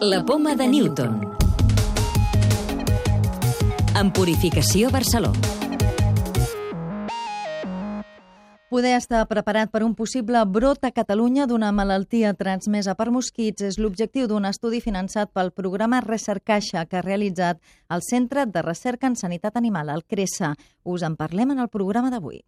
La poma de Newton. En Purificació Barcelona. Poder estar preparat per un possible brot a Catalunya d'una malaltia transmesa per mosquits és l'objectiu d'un estudi finançat pel programa Recercaixa que ha realitzat el Centre de Recerca en Sanitat Animal, el CRESA. Us en parlem en el programa d'avui.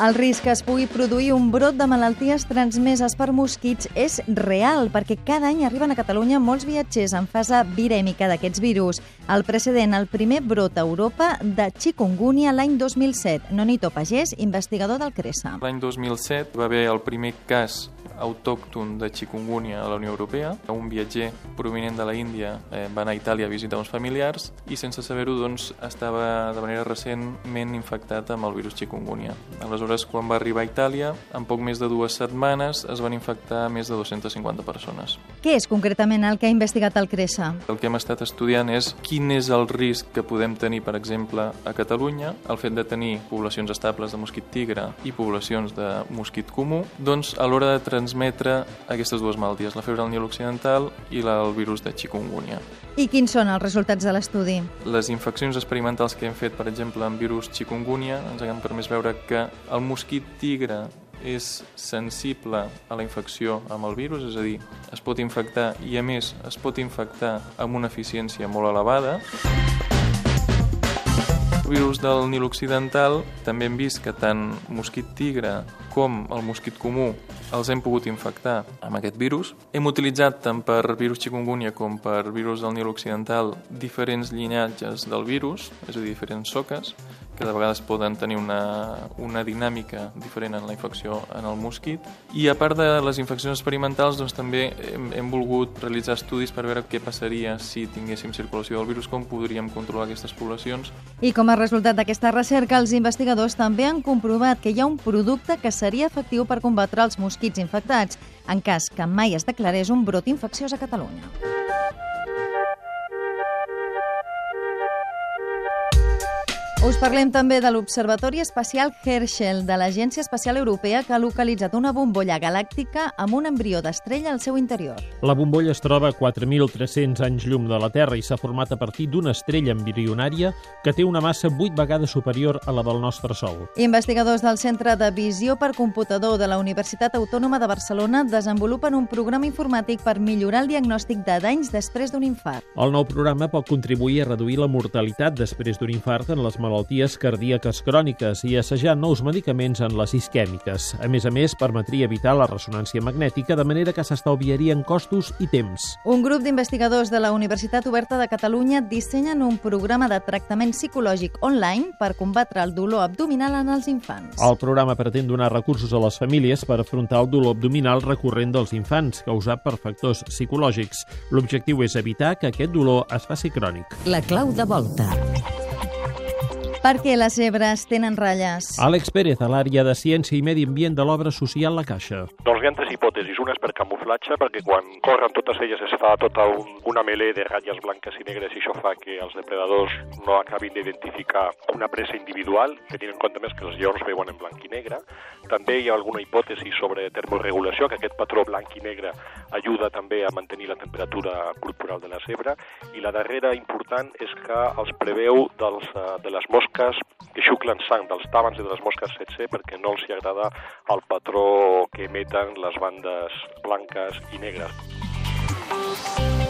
El risc que es pugui produir un brot de malalties transmeses per mosquits és real, perquè cada any arriben a Catalunya molts viatgers en fase virèmica d'aquests virus. El precedent, el primer brot a Europa de chikungunya l'any 2007. Nonito Pagès, investigador del CRESA. L'any 2007 va haver el primer cas autòcton de chikungunya a la Unió Europea. Un viatger provinent de la Índia eh, va anar a Itàlia a visitar uns familiars i sense saber-ho doncs, estava de manera recentment infectat amb el virus chikungunya. Aleshores, quan va arribar a Itàlia, en poc més de dues setmanes es van infectar més de 250 persones. Què és concretament el que ha investigat el CRESA? El que hem estat estudiant és quin és el risc que podem tenir, per exemple, a Catalunya, el fet de tenir poblacions estables de mosquit tigre i poblacions de mosquit comú, doncs a l'hora de transmetre aquestes dues malalties, la febre del Nil Occidental i la, el virus de chikungunya. I quins són els resultats de l'estudi? Les infeccions experimentals que hem fet, per exemple, amb virus chikungunya, ens han permès veure que el mosquit tigre és sensible a la infecció amb el virus, és a dir, es pot infectar i a més es pot infectar amb una eficiència molt elevada. El virus del Nil Occidental també hem vist que tant mosquit tigre com el mosquit comú els hem pogut infectar amb aquest virus. Hem utilitzat tant per virus chikungunya com per virus del Nil Occidental diferents llinatges del virus, és a dir, diferents soques, que de vegades poden tenir una, una dinàmica diferent en la infecció en el mosquit. I a part de les infeccions experimentals, doncs, també hem, hem volgut realitzar estudis per veure què passaria si tinguéssim circulació del virus, com podríem controlar aquestes poblacions. I com a resultat d'aquesta recerca, els investigadors també han comprovat que hi ha un producte que seria efectiu per combatre els mosquits infectats, en cas que mai es declarés un brot infecciós a Catalunya. Us parlem també de l'Observatori Espacial Herschel de l'Agència Espacial Europea que ha localitzat una bombolla galàctica amb un embrió d'estrella al seu interior. La bombolla es troba a 4.300 anys llum de la Terra i s'ha format a partir d'una estrella embrionària que té una massa 8 vegades superior a la del nostre Sol. Investigadors del Centre de Visió per Computador de la Universitat Autònoma de Barcelona desenvolupen un programa informàtic per millorar el diagnòstic de danys després d'un infart. El nou programa pot contribuir a reduir la mortalitat després d'un infart en les malalties malalties cardíaques cròniques i assajar nous medicaments en les isquèmiques. A més a més, permetria evitar la ressonància magnètica de manera que s'estalviarien costos i temps. Un grup d'investigadors de la Universitat Oberta de Catalunya dissenyen un programa de tractament psicològic online per combatre el dolor abdominal en els infants. El programa pretén donar recursos a les famílies per afrontar el dolor abdominal recurrent dels infants, causat per factors psicològics. L'objectiu és evitar que aquest dolor es faci crònic. La clau de volta. Per què les zebres tenen ratlles? Àlex Pérez, a l'àrea de Ciència i Medi Ambient de l'obra social La Caixa. Doncs hi ha tres hipòtesis. Una és per camuflatge, perquè quan corren totes elles es fa tota un, una melé de ratlles blanques i negres i això fa que els depredadors no acabin d'identificar una presa individual, tenint en compte més que els lleons veuen en blanc i negre. També hi ha alguna hipòtesi sobre termorregulació, que aquest patró blanc i negre ajuda també a mantenir la temperatura corporal de la zebra. I la darrera important és que els preveu dels, de les mosques que xuclen sang dels tàbans i de les mosques 7C perquè no els hi agrada el patró que emeten les bandes blanques i negres.